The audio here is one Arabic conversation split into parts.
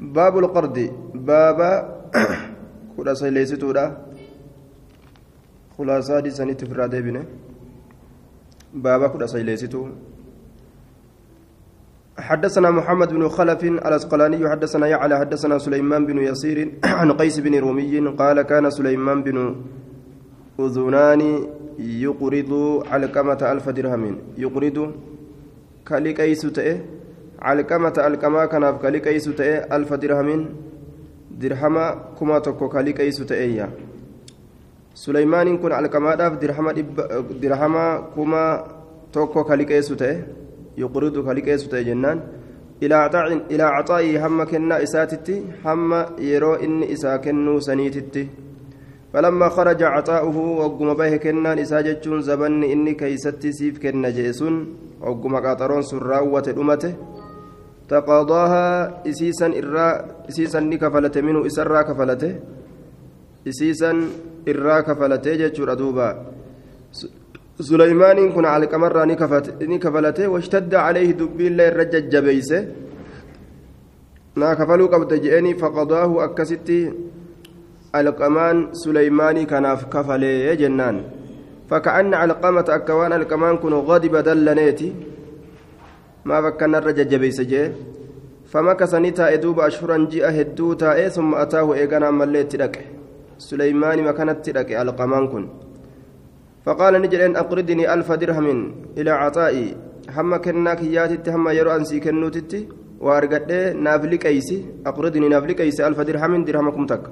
باب القرد. بابا كنا سيليستودا خلاصة دي سنة في الرادبين بابا كنا سيليستو حدثنا محمد بن خلف الأسقلاني حدثنا يعلى حدثنا سليمان بن يسير عن قيس بن رومي قال كان سليمان بن أذنان يقرض علقمة ألف درهم. يقرض. كالي قيس تأه. تأه ألف درهم درهم كما تكو كالي قيس تأه سليمان كن علقمة درهم درهم كما تكو كالي قيس تأه يقرض كالكيس جنان إلى عطاء إلى عطاء هم كنا إساتتي هم يرو إن إسا كنو سنيتتي فلما خرج عطاؤه وقم به كنا إساجتشون زبن إني كيستي سيف كنا جيسون وقم قاطرون سراوة أمته تقاضاها إسيسا إرا إسيسا نكفلت منه إسرا كفلته إسيسا إرا كفلته جتشور أدوبا سليمان كن على كمرة نكفلته واشتد عليه دبي الله الرجل جبيسه نا كفلوا قبض جئني فقضاه أكستي القمان سليماني كناف كفله جنان فكأن علقمة أكوان القمان maaf akkanarra jajjabeeysa jee. Fama kasanii taa'e duuba ashhuran ji'a hedduu taa'e summa ataahu eeganaan mallee itti dhaqe. Suleymaani makanatti dhaqe alqamaan kun. Faqaala ni jedheen aqridinii alfa dirhamin ilaa caxaa'ii hamma kennaa kiyyaatitti hamma yeroo ansii kennuutitti waa argadhee naaf liqeeysi aqridinii naaf liqeeysi alfa dirhamin dirhama kum takka.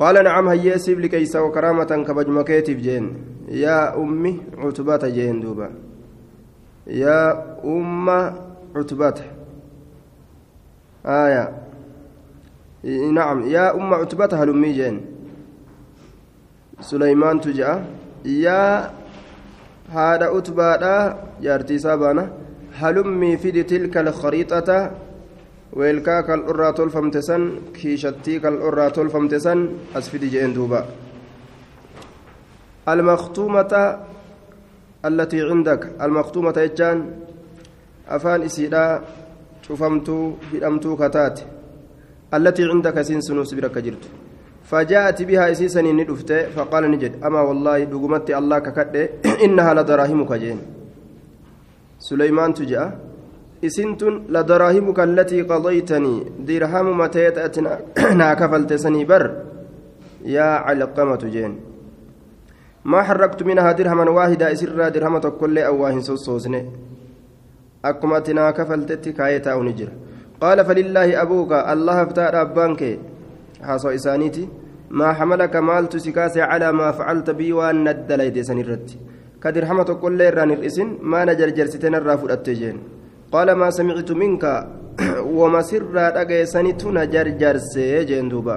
Qaala nacam hayyee siif liqeeysa wakaraamatan kabajuma keetiif jeen. Yaa ummi cutubata jeen duuba. يا أم عتبات آية نعم يا أم عتبات هلمي جين سليمان yaa haadha utbaadha jaartii isaa baana halummii fidi tilka alkhariixata weelkaa kal'urraa tolfamte san kiishattii kal'urraa tolfamte san as fidi jeen duuba المختومة التي عندك المختومة يجان أفان إسيدا شفمتو هدمتو كتات. التي عندك سنسنو سبرك جرت. فجاءت بها إسيسا ندفت فقال نجد أما والله دقمت الله ككد إنها لدراهمك جين. سليمان تجاء إسنت لدراهمك التي قضيتني. درهم متيت أتنا كفلت سني بر. يا علقمة جين. ما حركت منها درهما واحدا إسر درهمة كل أواهن سوسوسني. أكما تنا كفلت كايتا ونجر. قال فلله أبوك الله افتار أبانك. حاصو إسانيتي ما حملك مالت سكاسي على ما فعلت بي وأن ندليت سنرت كدرحمة كل ران الإسن ما نجرجر ستين الرافد التجين قال ما سمعت منك وما سر أجيسنت نجرجر سيجين دوبا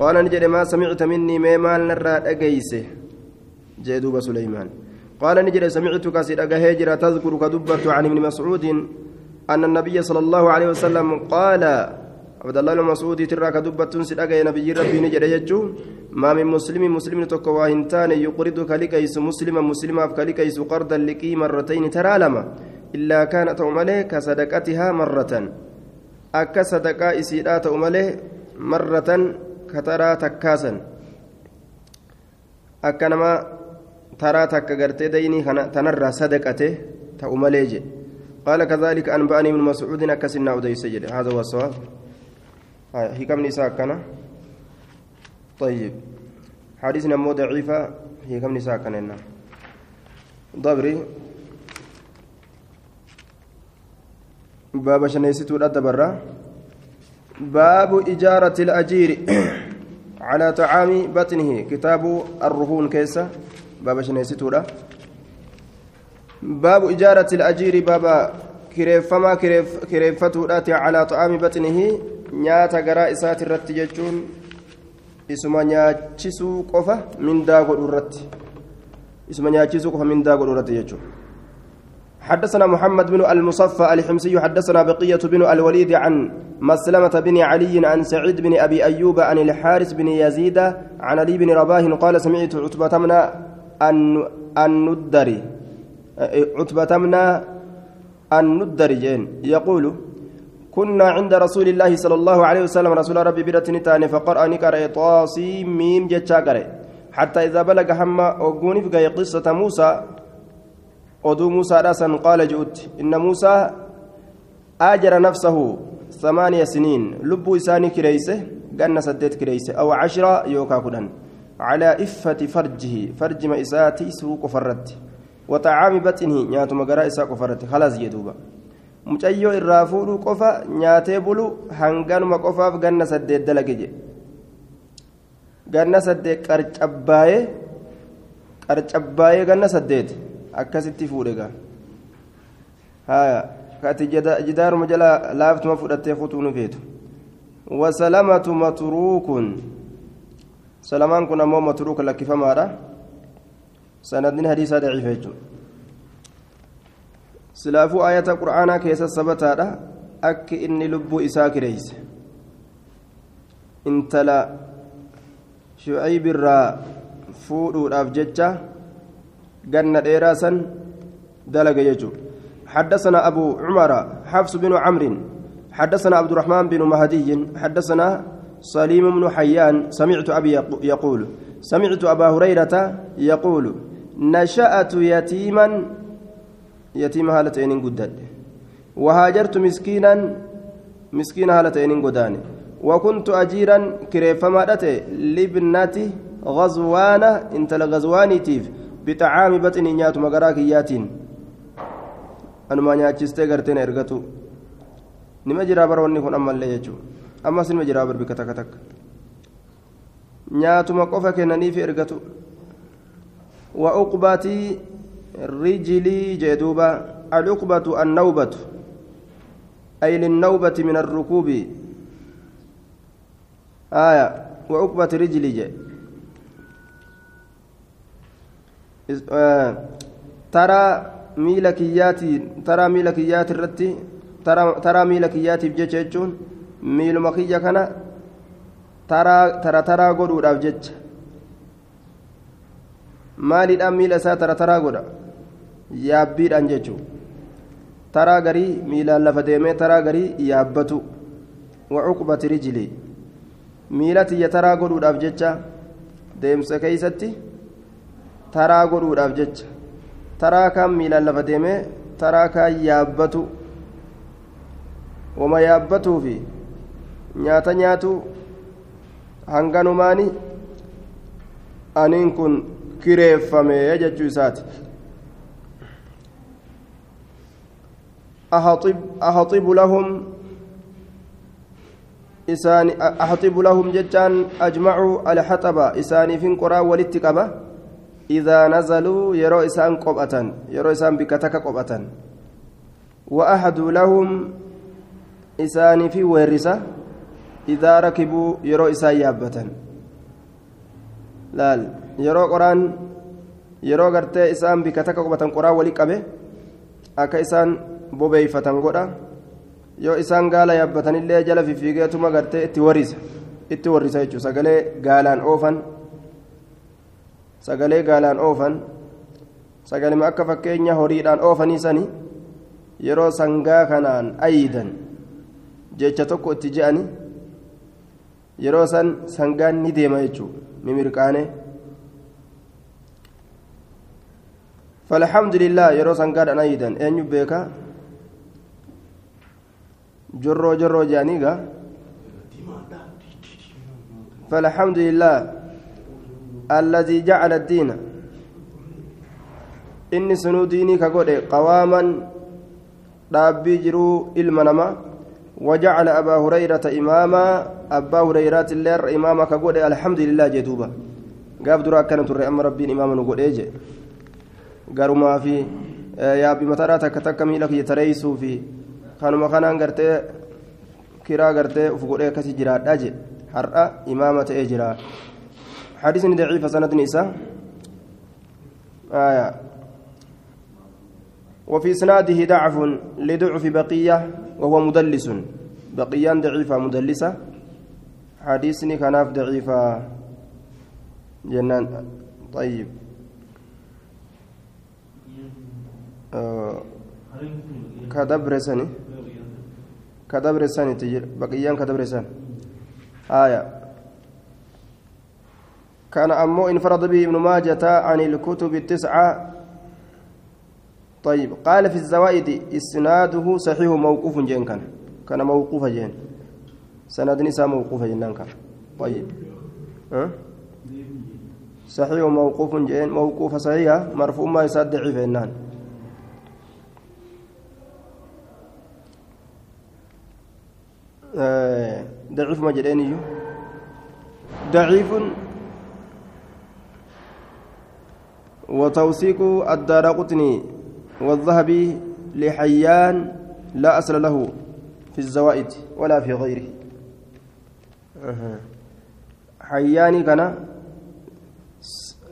قال نجد ما سمعت مني ما مال نرى أجيسه جدوب سليمان. قال نجد سمعتك سيد هجرة تذكر كدبت عن ابن مسعود أن النبي صلى الله عليه وسلم قال عبد الله بن مسعود تراك دبتون سدغ نبي ربي نجد يجو ما من مسلم مسلم تكو واهنتان يقرض كلكيس مسلما مسلما كلكيس قرضا لكي مرتين ترى لما إلا كانت أمله كصدقتها مرة. أك صدقة إسيدات أمله مرة كترى تكاسا. أكنما ترى تكغرتي ديني تنرى صدقته تأمله قال كذلك أنبأني من مسعود أكسنا أديس هذا هو الصواب هكم نساء كان طيب حديثنا مو ضعيفة هكم نساء كان ضبري باب شنيستو الأدبرة باب إجارة الأجير على طعام بطنه كتاب الرهون كيسة باب شنيستو باب إجارة الأجير بابا كريفما كريف كريفتو على طعام بطنه isaati irratti jechuun isuma nyaachisuu qofa mindaa godhu irratti. Isuma nyaachisuu qofa mindaa godhu irratti jechuun. حدثنا محمد بن المصفى الحمصي حدثنا بقية بن الوليد عن مسلمة بن علي عن سعيد بن أبي أيوب عن الحارث بن يزيد عن علي بن رباه قال سمعت عتبة من الندري عتبة من الندري يقول كنا عند رسول الله صلى الله عليه وسلم رسول ربي برتني تاني فقرأ نكر طاسي ميم جتشا حتى إذا بلغ هم أوغوني في قصة موسى أدو موسى راسا قال جؤت إن موسى آجر نفسه ثمانية سنين. لب إساني كريسة قلنا سديت كريسة أو عشرة يوكا كدن. على إفة فرجه فرج ما إساتي سوق فرد وطعام بطنه نياتو مقرا إساق فرد خلاص يدوبا mucayyoo irraa fuudhuu qofa nyaatee bulu hanganuma qofaaf ganna saddeet dalage jedhe ganna saddeet qarcabbaayee qarcabbaayee ganna saddeet akkasitti fuudhe gaa haya kati jidaaruma jala laaftuma fudhattee kutuu nu feetu wasalamatu matruukun salamaan kun ammoo matruuka lakkifamaadha sanadni hadiisaa daciifa jechuudha silaafuu ayata qur'aanaa keessa sabataadha akki inni lubbuu isaa kireeyse intala shucaybirraa fuudhuudhaaf jecha ganna dheeraa san dalaga jechuudha حدثنا أبو عمر حفص بن عمرو حدثنا عبد الرحمن بن مهدي حدثنا سليم بن حيان سمعت أبي يقول سمعت أبا هريرة يقول نشأت يتيما يتيم هالتين قداد وهاجرت مسكينا مسكين هالتين قداني وكنت أجيرا كريفما لابنتي غزوانة انت لغزواني تيف بطعام بطن نيات مقراك ياتين. أنما نياتشستي قرتين إرغتو. نما جرا بروني كن أما amma sinuma jira barbika takka takka nyaatuma qofa kennaniif ergatu. Wa uqbatii rijilii jee duuba. Alcuqbatu annawbatu ay linnawbati min arrukuubi aya wa uqbati rijilii jee. Eh, taraa miila kiyyaatiin taraa miila kiyyaati irratti taraa miila kiyyaatiif jecha jechuun miiluma kiyya kana tara taraa godhuudhaaf jecha maaliidhaan miila isaa tara taraa godha yaabbiidhaan jechuun taraa garii miilaan lafa deemee taraa garii yaabbatu wacuqbati rijilii miila tiyya taraa godhuudhaaf jecha deemsa keeysatti taraa godhuudhaaf jecha taraa kaan miilaan lafa deemee taraa kaan yaabbatu wama yaabbatuu fi nyaata nyaatu hanganumaani aniin kun kireeffame jechuu isaati. أحطب لهم إسان أحطب لهم جتان أجمعوا الحطب إساني في قرى ولتقبة إذا نزلوا يروا إسان قبأة يروا إسان بكتك قبأة وأحد لهم إسان في ورثة idaa rakibuu yeroo isaan yaabbatan. Laal yeroo qoraan yeroo gartee isaan bika takka qubatan qoraan walii qabe akka isaan bobeeyfatan godha. Yoo isaan gaala yaabbatanillee jala fifiigeetuma gartee itti warrisa itti warrisa jechuun sagalee gaalaan oofan. Sagalee gaalaan oofan. Sagalima akka fakkeenya horiidhaan oofanii sani yeroo sangaa kanaan ayyidan jecha tokko itti je'anii yeroo san sangaan ni deema jechuudha mimirqaane فالحمد لله يرو سنقاد أنا يدن أن يبيكا جرو جرو جانيغا فالحمد لله الذي جعل الدين إني سنو ديني كقول قواما دابي جرو المنما وجعل أبا هريرة إماما أبا هريرة اللير إماما كقول الحمد لله جدوبا قاب درا كانت الرئام ربين إماما نقول إيجي قرما في يا أبي مترا تك تك ميلك يتريسو في. kanuma kanaan gartee kiraa gartee uf godhee akkasii jiraadha je har'a imaama ta'ee jira حديث ضعيف سند نساء. آية. وفي إسناده ضعف لضعف بقية وهو مدلس. بقيان ضعيفة مدلسة. حديثني كناف ضعيفة. جنان. طيب. آه كدبر سني كدبر السنة تجر بقيان كدبر السنة آية. كان أمو انفرد به ابن ماجة عن الكتب التسعة طيب قال في الزوائد إسناده صحيح موقوف جين كان كان موقوف جين سند نساء موقوف جنان كان. طيب. أه؟ صحيح موقوف جين موقوف صحيح مرفوع ما يساد ضعيف إنان آه ضعيف ما جديني ضعيف. وتوثيق الدار قطني. والذهبي لحيان لا أصل له في الزوائد ولا في غيره. حياني كان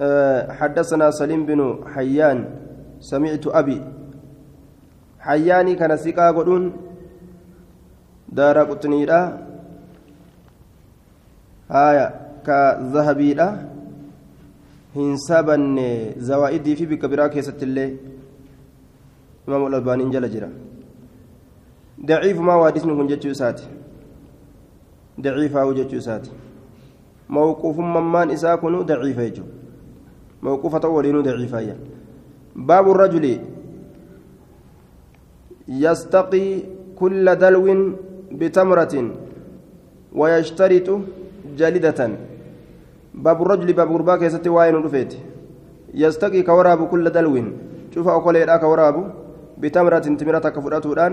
آه، حدثنا سليم بن حيان سمعت أبي. حياني كان سيكا قدون دار قطنيرا هايا كذهبيرا hin sabanne zawaa'idii fi bikka biraa keessatti illee imaam al-albaaniin jala jira daciifumaa waadisni kun jechuu isaati daciifaawu jechuu isaati mawquufummaan isaa kunu daciifa jechuudha mawquufa ta'u waliinuu daciifaayya baabu rajuli يستقي كل دلو بتمرة ويشترط جلدة باب الرجل باب غربا كيستي واين رفيت يستقي كوراب كل دلو شوف أقول لك كوراب بتمرة تمرة كفراتودان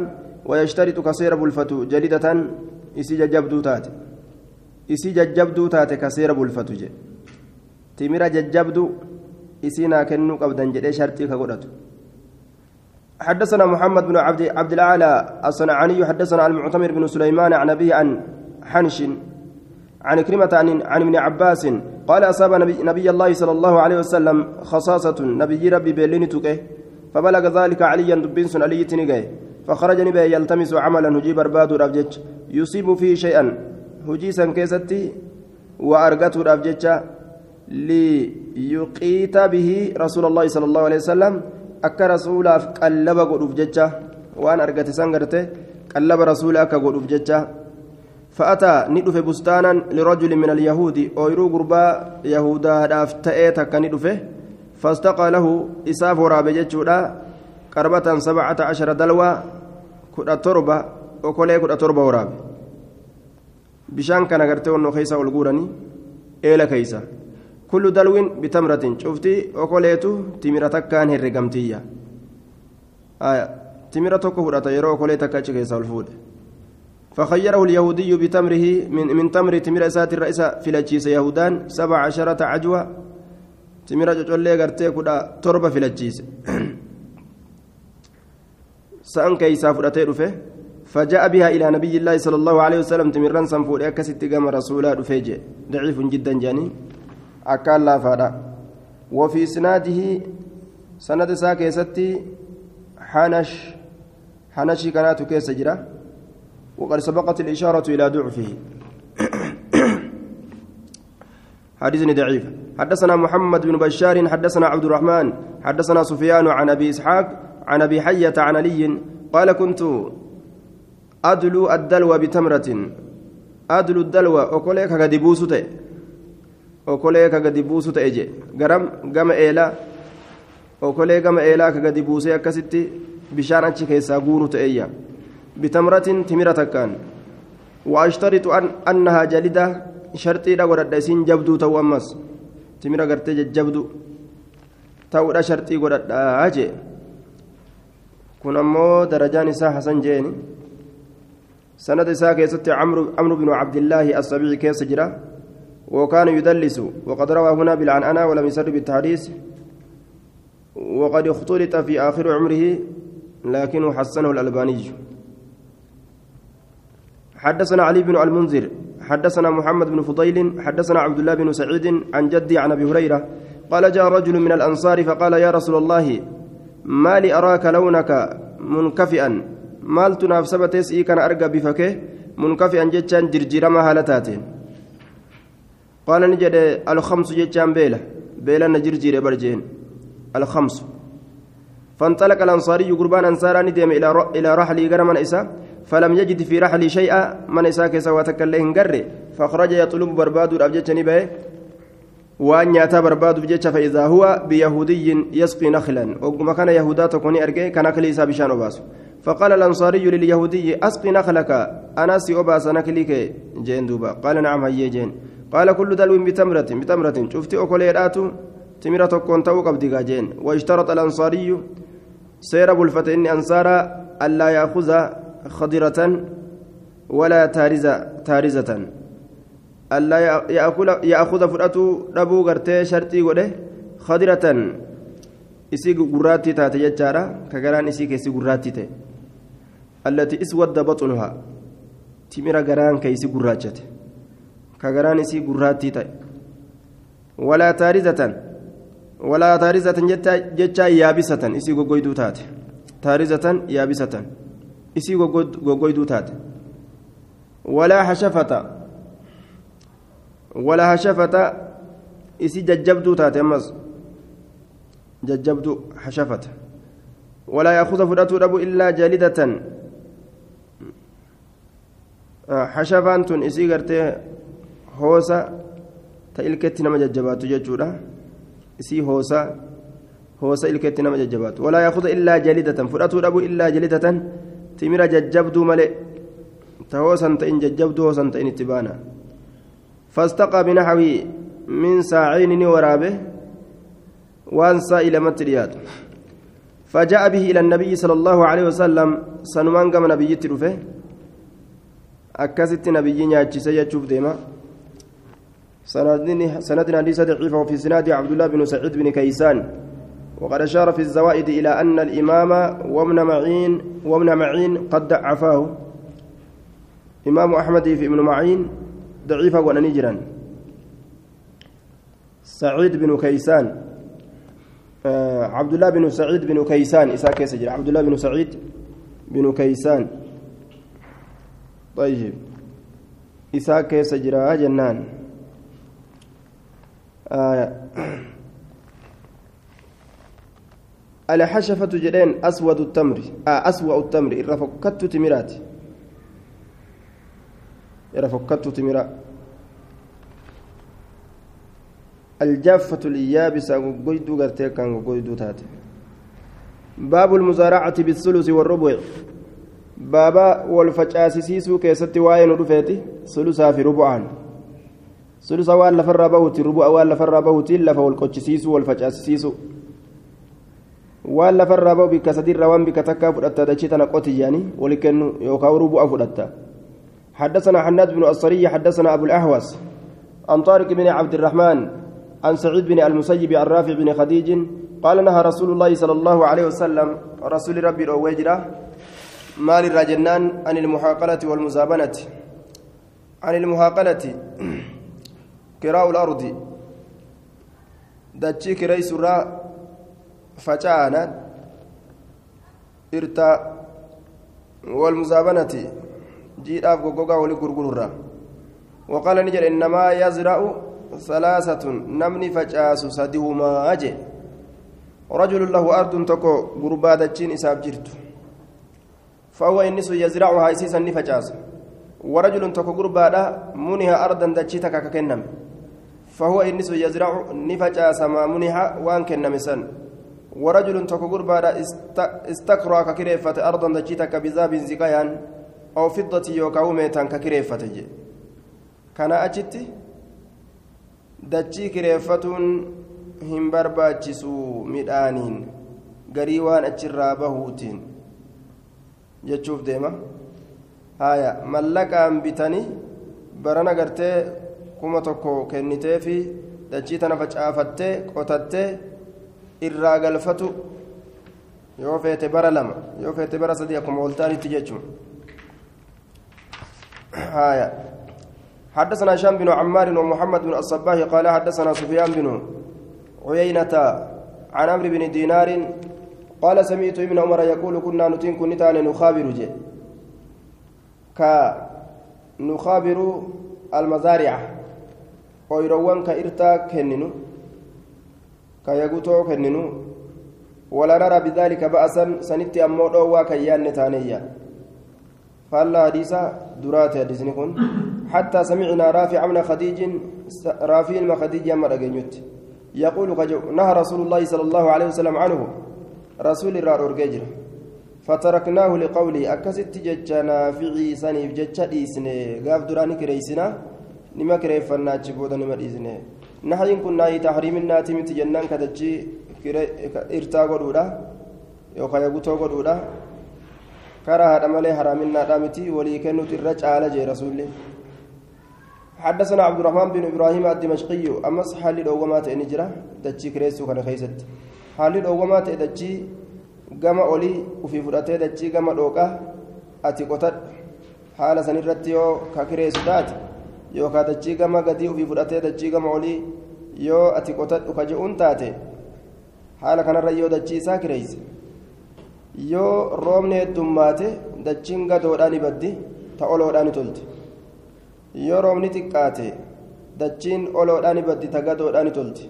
ويشترط كسير بلفتو جلدة إسي ججبدو تاتي. إسي ججبدو تاتي كسير بلفتو جي. تمرة ججبدو إسينا كنو قبدن جدي شرطي كقدتو حدثنا محمد بن عبد عبد الأعلى الصنعاني حدثنا المعتمر بن سليمان عن ابي عن حنش عن كلمة عن عن ابن عباس قال أصاب نبي, نبي الله صلى الله عليه وسلم خصاصة نبي ربي بيلين تكه فبلغ ذلك عليا دبين سن علي تنجي فخرج نبي يلتمس عملا هجي برباد رفجج يصيب فيه شيئا. هجي سن كيستي وأرقته رفجج ليقيت به رسول الله صلى الله عليه وسلم. rasuulaaf qallaba godhuuf jecha waan argate san garte qallaba rasuula akka godhuuf jecha فأتى ندفه بستانا لرجل من اليهود. أويرو غربا يهودا داف تأيت كندفه فاستقى له إساف ورابي جتشودا قربة سبعة عشر دلوة كدا تربة وكولي كدا تربة ورابي. بشان كان غرتي ونو خيسا والغوراني إيلا كيسا كل دلو بتمرة شفتي وكوليتو تمرة كان هرقمتية آية تمرة فرأتا يرو وكوليتا كاتش كيسا والفود فخيره اليهودي بتمره من من تمر تمر سات الرئيس في يهودان سبع عشرة عجوة. جولي غرتي كدا تربة في لجيس سأن كيسا فرأتي رفه فجاء بها إلى نبي الله صلى الله عليه وسلم تمران سنفور أكست قام رسولا رفيجي ضعيف جدا جاني أكال لا فادا وفي سناده سند ساكي ستي حنش حنشي كانت كيس جرا وقد سبقت الإشارة إلى ضعفه حديث ضعيف حدثنا محمد بن بشار حدثنا عبد الرحمن حدثنا سفيان عن أبي إسحاق عن أبي حية عن علي قال كنت أدلو الدلو بتمرة أدلو الدلو buusu ta'e je garam gama eelaa okolee gama eelaa ka gadi buusee akkasitti bishaan achi keessaa guuru ta'eeyya bitamratin timira takkaan waashtaritu annahaa jalida sharxiidha godhadha isiin jabduu ta'uu ammas timira gartee jajjabdu ta'uudha sharxii godhadhaa jee kun ammoo darajaan isaa hasan jeeni sanada isaa keessatti camru binu cabdillaahi assabici keessa jira وكان يدلس وقد روى هنا بالعنعنة ولم يسر بالتحديث وقد اختلط في آخر عمره لكنه حسنه الألباني حدثنا علي بن المنذر حدثنا محمد بن فضيل حدثنا عبد الله بن سعيد عن جدي عن أبي هريرة قال جاء رجل من الأنصار فقال يا رسول الله ما لي أراك لونك منكفئا؟ مال تنافسبتس إي كان أرقى بفكه منكفئا جتشان جرجرما هالتاتين قال نجد الخمس جتشان بيلة بيلا نجرجير برجين. الخمس. فانطلق الأنصاري قربان أنصاراني ديم إلى إلى رحلي غرمان إسا فلم يجد في رحلي شيئا من إساك سواتك اللي هنقر فخرج يطلب برباد الأبجتني به barbaaduuf jecha fa'iidaa huwa biyahudiyyin yasqii naklan ogguma kana yahudaa tokko ni arge kan akli isaa bishaan obaasu فقال الأنصاري لليهودي أسقي نخلك. أنا سي أباس نكليك جين دوبا. قال نعم هي جين. قال كل دلو بتمرة بتمرة. شفت أكليرات تمرة كنت قبضي جين. واشترط الأنصاري سير أبو الفتى إني أنصار ألا يأخذ خضرة ولا تارزة تارزة. ألا يأخذ فرأته ربو غرتي شرطي وده خضرة. إسي قراتي تاتي جتشارا كغران إسي كيسي قراتي تي التي إسود بطنها تمر غران كيسي قراتشت كغران إسي قراتي تي ولا تارزة. ولا تارزة جتشا يابسة. إسي قويدو تاتي تارزة يابسة إسي قويدو تاتي ولا حشفة ولا شفة إسي ججبدو تاتي أمس ججبدو حشفة ولا يأخذ فرأته ربو إلا جالدة حشفان تن إسي قرتي هوسا تإلكت نما ججباتو ججودا إسي هوسا هوسا إلكت نما ججباتو ولا يأخذ إلا جالدة تمر ججبدو ملئ تهوسا تئن ججبدو هوسا تئن اتبانا فاستقى بنحو من ساعين ورابه وانسى إلى متريات فجاء به إلى النبي صلى الله عليه وسلم سنمان قام نبي تلفه أكست نبي نياتشي سيجوف ديما سندنا حديث ضعيفة وفي سناد عبد الله بن سعيد بن كيسان وقد أشار في الزوائد إلى أن الإمام وابن معين وابن معين قد ضعفاه. إمام أحمد في ابن معين ضعيفة ونجرا سعيد بن كيسان آه عبد الله بن سعيد بن كيسان إساك يسجل عبد الله بن سعيد بن كيسان. طيب. إساك يسجل جنان. آه الحشفة جدين أسود التمر آه أسوأ التمر إذا فكت تمرات. إذا فكت تمرات الجافة اليابسة قيدو غرتي كان قيدو تات باب المزارعة بالثلث والربع. بابا والفجاسيسيسو كيستي واين رفيتي ثلثا في ربعان. ثلثا وان لفر بوتي ربع وان لفر بوتي لفا والقجسيسو والفجاسيسو waan lafarraa ba'u bikka sadiirra waan bikka takkaa fudhatta dachii tana qoti jaanii wali kennu yookaan rubu'a fudhatta. حدثنا حناد بن الصري حدثنا أبو الأهوس عن طارق بن عبد الرحمن عن سعيد بن المسيب عن رافع بن خديج قال نهى رسول الله صلى الله عليه وسلم رسول ربي الأويجرة مال الرجنان عن المحاقلة والمزابنة عن المحاقلة كراء الأرض دتشي كري سرا فجانا إرتا والمزابنة جيداف غوغا ولي غرغرورا وقال نجر إنما يزرع ثلاثة نمني فجاس سدهما أجي رجل له أرض تكو غربادة جين إساب جرت فهو إنس يزرعها إسيسا نفجاس ورجل تكو غربادة منها أرضا دجيتك ككنم فهو إنس يزرع نفجاس ما منها وان كنم سن ورجل تكو غربادة استكرى ككريفة أرضا دجيتك بذاب زكايان أو فضة يوكاوميتا ككريفة جي كان أجتي midhaaniin garii waan achirraa bahuutiin jechuuf deema haya mallaqaan bitanii barana gartee kuma tokko kennitee fi dachii tana facaafattee qotattee irraa galfatu yoo feete bara lama yoo feete bara sadii akkuma waltaanitti jechuun. Haya حدثنا هشام بن عمار ومحمد بن الصباح قال حدثنا سفيان بن عيينة عن عمرو بن دينار قال سمعت ابن عمر يقول كنا نتين كنتان نخابر جي كا نخابر المزارع oyroowwan ka irtaa kenninu ka yagutoo kenninu. Wala nara bidaalika ba'asan sanitti ammoo dhoowwaa kan yaanne taaneyya فالله حديثا درات حديثني حتى سمعنا رافع من خديج رافع ما خديج رجنيت يقول نهى رسول الله صلى الله عليه وسلم عنه رسول الرار أرججر فتركناه لقوله أكست جتشا نافعي سنيف جتشا ديسني قاف دراني كريسنا نما كريفنا تشبودا نما نحن كنا تحريم الناتم تجنان كتجي إرتا قدودا يوكا يبوتو قدودا. كره هذا مالي حرامنا دامتي ولي كنت الرج على جي رسول حدثنا عبد الرحمن بن إبراهيم الدمشقي امس حال دوغمات نجرا دجي كريسو كان خيست. حال دوغمات olii ufii fudhatee dachii gama dhooqaa ati qotadhu haala sanirratti yoo ka kireessu taate yookaan dachii gama gadii ufii fudhatee dachii gama olii yoo ati qotadhu ka je'uun taate haala kanarra yoo dachii isaa kireeyse yoo roobni heddummaate dachiin gadoodhaan ni baddi ta oloodhaan tolti yoo roobni xiqqaate dachiin oloodhaan ni baddi ta gadoodhaan tolti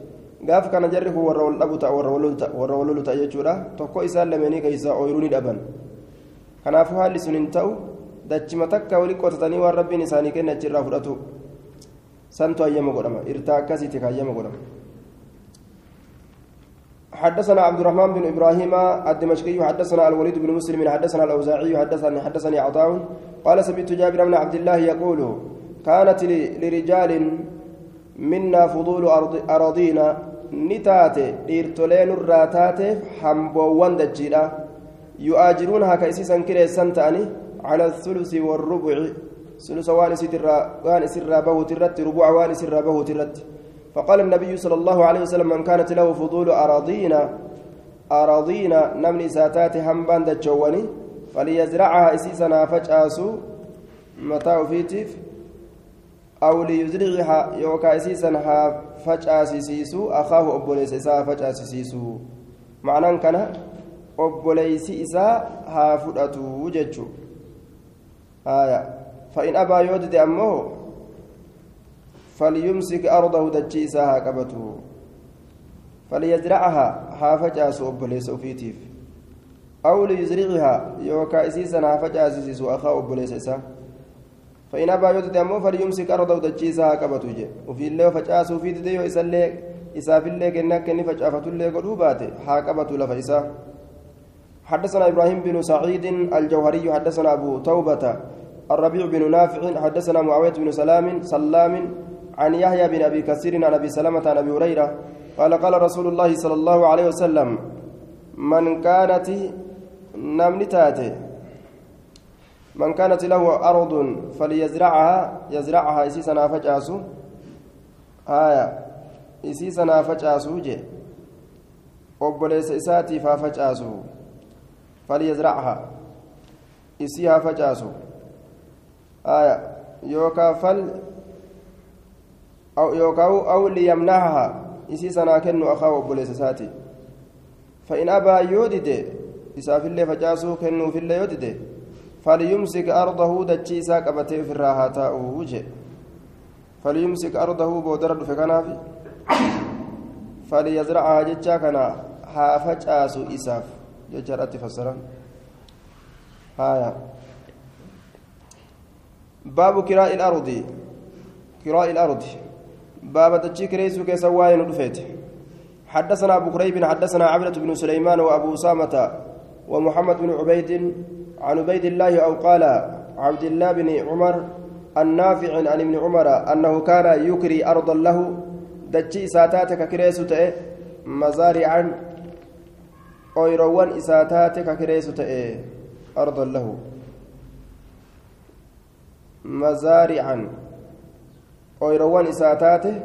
gaaf kana jarri kun warra wal dhabu ta'a warra wal lolu ta'a jechuudha. Tokko isaan lameenii keessaa ooyiruu ni dhaban. Kanaafuu haalli sun hin ta'u dachima takka wali qotatanii waan rabbiin isaanii kenna achirraa fudhatu santu hayyama godhama irtaa akkasiiti hayyama godhama. حدثنا عبد الرحمن بن إبراهيم الدمشقي حدثنا الوليد بن مسلم حدثنا الأوزاعي حدثني حدثني عطاء قال سمعت جابر بن عبد الله يقول كانت لرجال منا فضول أراضينا نتاتي ديرتولين الراتاتي حمبوان دجيلا يؤاجرونها كيسيسا كريسان تاني على الثلث والربع ثلث وان سرا وان سرا به ترت ربع وان سرا به ترت فقال النبي صلى الله عليه وسلم من كانت له فضول أراضينا أراضينا نمني ساتات همبان دجواني فليزرعها إسيسنا فجأسو متاع فيتيف أو ليزرعها يوكا إسيسا ها فجأسيسيسو أخاه أبوليس إسا فجأسيسيسو. معنى كان أبوليس إسا ها فدأتو ججو آية. فإن أبى يودد أمه فليمسك أرضه دجيسا ها قبته فليزرعها ها فجأس أبوليس أفيتيف أو ليزرعها يوكا إسيسا ها فجأسيسيسو أخاه أبوليس إسا فإن أبى يودد أمه فليمسك أرضه دجيسا قبته جي وفي الله فجأسوا في ديو إسالي إساف الله كنا كني فجأفة الله قلوبات ها قبته لفإسا حدثنا إبراهيم بن سعيد الجوهري حدثنا أبو توبة الربيع بن نافع حدثنا معاوية بن سلام سلام عن يحيى بن أبي كثير عن أبي سلمة عن أبي هريرة قال قال رسول الله صلى الله عليه وسلم من كانت نمنتاته من كانت له أرض فليزرعها يزرعها إسيسنا فجأسو. آية إسيسنا فجأسو جي obboleessa isaatiif haa facaasu falyazrachaa facaasu yookaa fal yookaa aw liyamnahaha isii sanaa kennu akaa obboleessa isaati فإن أبى يودد إساف الله فجاسو كنو في الله يودد فليمسك أرضه دجي ساق أبتي في الراحة وجه فليمسك أرضه بودرد فكنافي فليزرعها جتشا كنا ها فجاسو إساف. جتشا فسرا هايا باب كراء الأرض. كراء الأرض. باب دجي كريسو كيسواين ودفيت. حدثنا أبو كريب حدثنا عبدة بن سليمان وأبو أسامة ومحمد بن عبيد عن عبيد الله أو قال عبد الله بن عمر النافع عن ابن عمر أنه كان يكري أرضا له. دجي إساتاتك كريسو تأه مزارعا. أويروان إساتاتك كريسو تأه أرضا له. مزارعا. أويروان إساتاته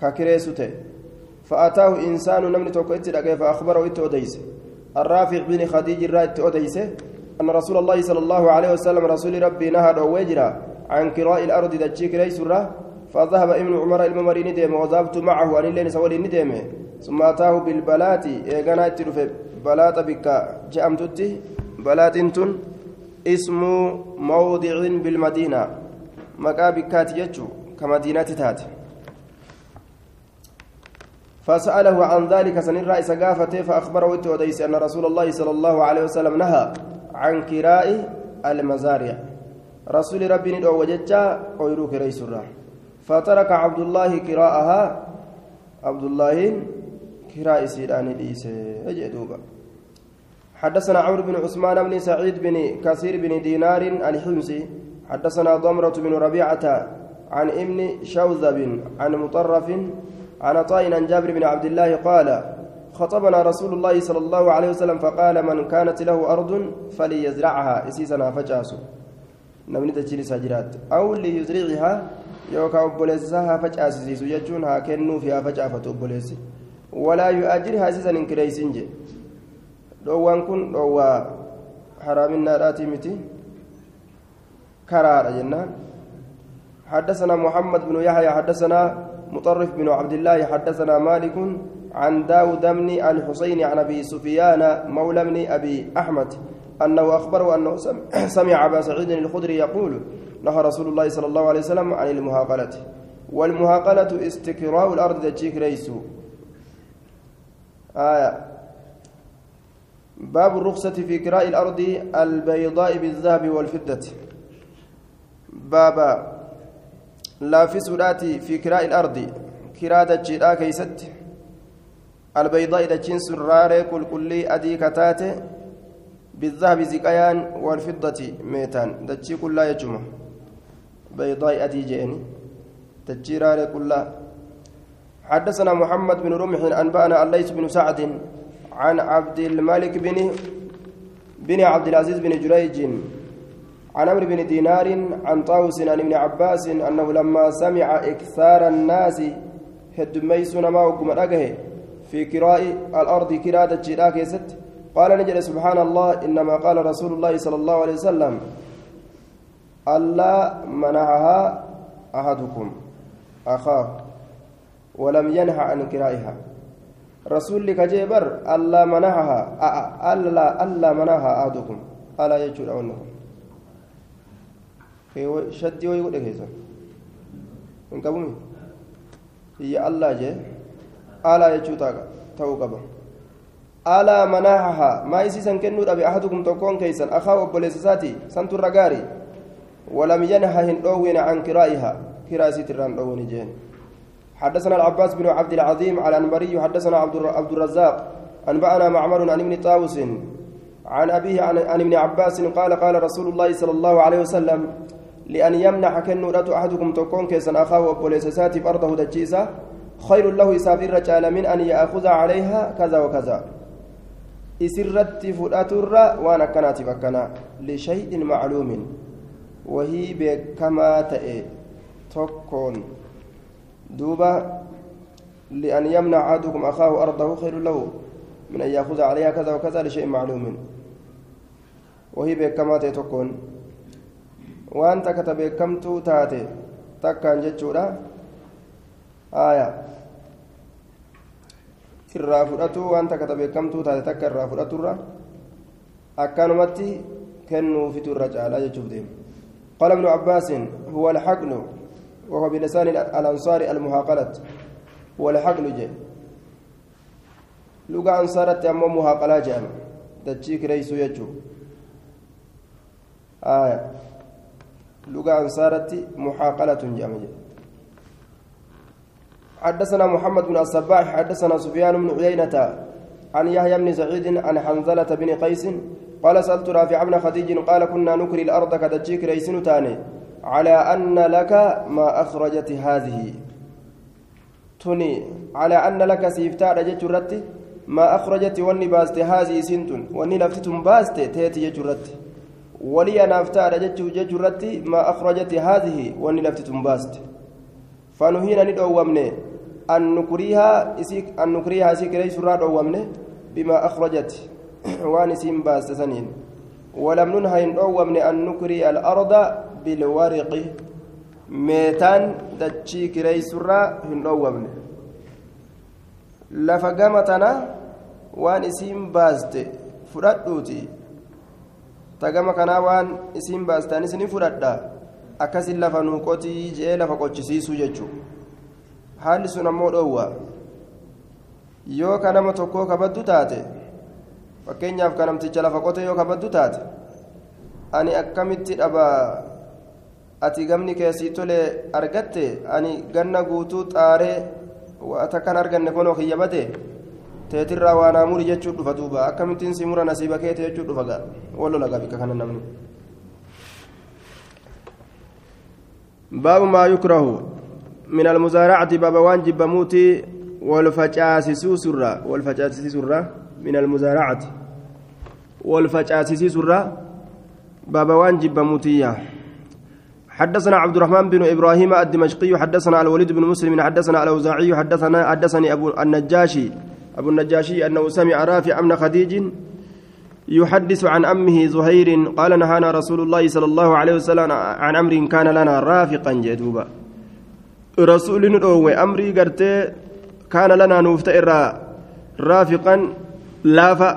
ككريسو تأه فأتاه إنسان نمني توكو إتدقى فأخبره إتوديس الرافع بن خديج الرائد إتوديس أن رسول الله صلى الله عليه وسلم رسول ربي نهى ويجرى عن كراء الأرض دجيك ليس فذهب ابن عمر الممرين ديم وذهبت معه أن اللين سولي نديم ثم أتاه بالبلات إيغانا اتلف بلات بك جأمتتي بلات تن اسم موضع بالمدينة. مكابكات يجو كمدينة تات فسأله عن ذلك سن الرئيس قافته فأخبره وديس أن رسول الله صلى الله عليه وسلم نهى عن كراء المزارع. رسول ربي ندعو وججا أويرو كريس فترك عبد الله قراءها عبد الله قراء سيدان ديسه أجدوبا حدثنا عمرو بن عثمان بن سعيد بن كثير بن دينار الحمصي حدثنا ضمرة بن ربيعة عن ابن شوذب عن مطرف عن عطاء عن جابر بن عبد الله قال خطبنا رسول الله صلى الله عليه وسلم فقال من كانت له أرض فليزرعها. إسيسنا فجاسو نمني تجري سجرات أو ليزرعها يوكا أبوليسها فجاسيسو يجون ها كنو فيها فجافة أبوليسي ولا يؤجرها إسيسا إنكريسنجي. Dhoowwaan kun dhoowwaa haraaminaadhaati miti. Karaadha jennaan. حدثنا محمد بن يحيى حدثنا مطرف بن عبد الله حدثنا مالك عن داود بن الحسين عن ابي سفيان مولى بن ابي احمد انه اخبره انه سمع ابا سعيد الخدري يقول نهى رسول الله صلى الله عليه وسلم عن المهاقله والمهاقله استكراء الأرض تجيك ريسو آية باب الرخصة في كراء الأرض البيضاء بالذهب والفضة. بابا لا في سوراتي في كراء الأرض. كراء دجيرا كيست. البيضاء دجين سرارة كل كلي أدي كتاتي بالذهب زكايان والفضة ميتان. دجي كلها يجمع. بيضاء أدي جيني. دجيرا كلها حدثنا محمد بن رمح أنبأنا الليث بن سعد عن عبد الملك بن بن عبد العزيز بن جريج عن عمرو بن دينار عن طاووس عن ابن عباس أنه لما سمع إكثار الناس هدميسون ما وكم في كراء الأرض كراء الجراء ست قال نجد سبحان الله إنما قال رسول الله صلى الله عليه وسلم ألا منعها أحدكم أخاه ولم ينهى عن كرائها. رسول كجبر ألا منعها ألا ألا منعها أحدكم. ألا يجور أونكم شدي ويقول كيسا. إن قبومي هي الله جي. ألا يجور تاو قبا ألا منعها ما يسيسن كنو أبي أحدكم تكون كيسا. أخاه أبوليساتي سنتو الرقاري ولم ينهى هندوين عن كرائها. كراسي تران دوين جين. حدثنا العباس بن عبد العظيم على الأنبري حدثنا عبد الرزاق أنبأنا معمر عن ابن طاووس عن أبيه عن, ابن عباس قال قال رسول الله صلى الله عليه وسلم لأن يمنح كنورة أحدكم تكون كيسن أخاه وبوليسسات أرضه دجيسة خير له يسافر رجال من أن يأخذ عليها كذا وكذا. إسرت فؤاتر وأنا كانت فكنا لشيء معلوم وهي بكما تأي تكون دوبا لأن يمنع أحدكم أخاه أرضه خير له من أن يأخذ عليها كذا وكذا لشيء معلوم. وهي بكما تكون وأنت كتبكمت تاتي. تكان جتشورا آية. wanta kata beekamtuu taate takka irraa fudhaturra akkanumatti kennuufitu irra caalaa jechuuf deema قال ابن عباس هو الحقل وهو بلسان الأنصار المهاقلة. هو الحقل جي لغة أنصارت أمو مهاقلة جام تجيك ريس يجو. آية. لغة أنصارت محاقلة جي حدثنا محمد بن الصباح حدثنا سفيان بن عيينة عن يحيى بن سعيد عن حنظلة بن قيس قال سألت رافع بن خديج قال كنا نكري الأرض كدجيك ريسن تاني. على أن لك ما أخرجت هذه. تني على أن لك سيفتا رجت ما أخرجت وني باست هذه سنتون وني لفتتم باست تيتي جرت. ولي أنا أفتى رجت ما أخرجت هذه وني لفتتم باست. فنهينا ندعوامني أن نكريها إسيك أن نكريها إسيك ليس راد بما أخرجت. وان اسم باست سنين. ولم ننهى ندعوامني أن نكري الأرض bilwariqi meetaan dachii kireysurraa hin dhowwamne. Lafa gama tana waan isiin baaste fudhadhuuti. Ta gama kanaa waan isiin baastanis ni fudhadha. Akkasin lafa nuuqotii jee lafa qochisiisuu jechuu haalli sun ammoo dhowwa. Yoo ka nama tokkoo kabaddu taate fakkeenyaaf ka namticha lafa qote yoo kabaddu taate ani akkamitti dhabaa? ati gamni keessii tole argatte ani ganna guutuu xaaree takkan arganne kunoo kiyya bade teetirraa waan haamuri jechuun dhufa duuba. Akkamittiin si mura nasiiba keete jechuun dhufa gaa? Wallola gaa bikka kana namni. baabu maa yukrahu? Min almuzaaracati baaba waan jibbamuuti walfacaasisuusurra walfacaasisuurra min almuzaaracati. Walfacaasisuurra baaba waan jibbamuutiyyaa حدثنا عبد الرحمن بن إبراهيم الدمشقي حدثنا الوليد بن مسلم حدثنا الأوزاعي حدثنا حدثني أبو النجاشي أبو النجاشي أنه سمع رافع بن خديج يحدث عن أمه زهير قال نهانا رسول الله صلى الله عليه وسلم عن أمر كان لنا رافقا جدوبا. رسول نروي أمري قرت كان لنا نفتئر رافقا لافا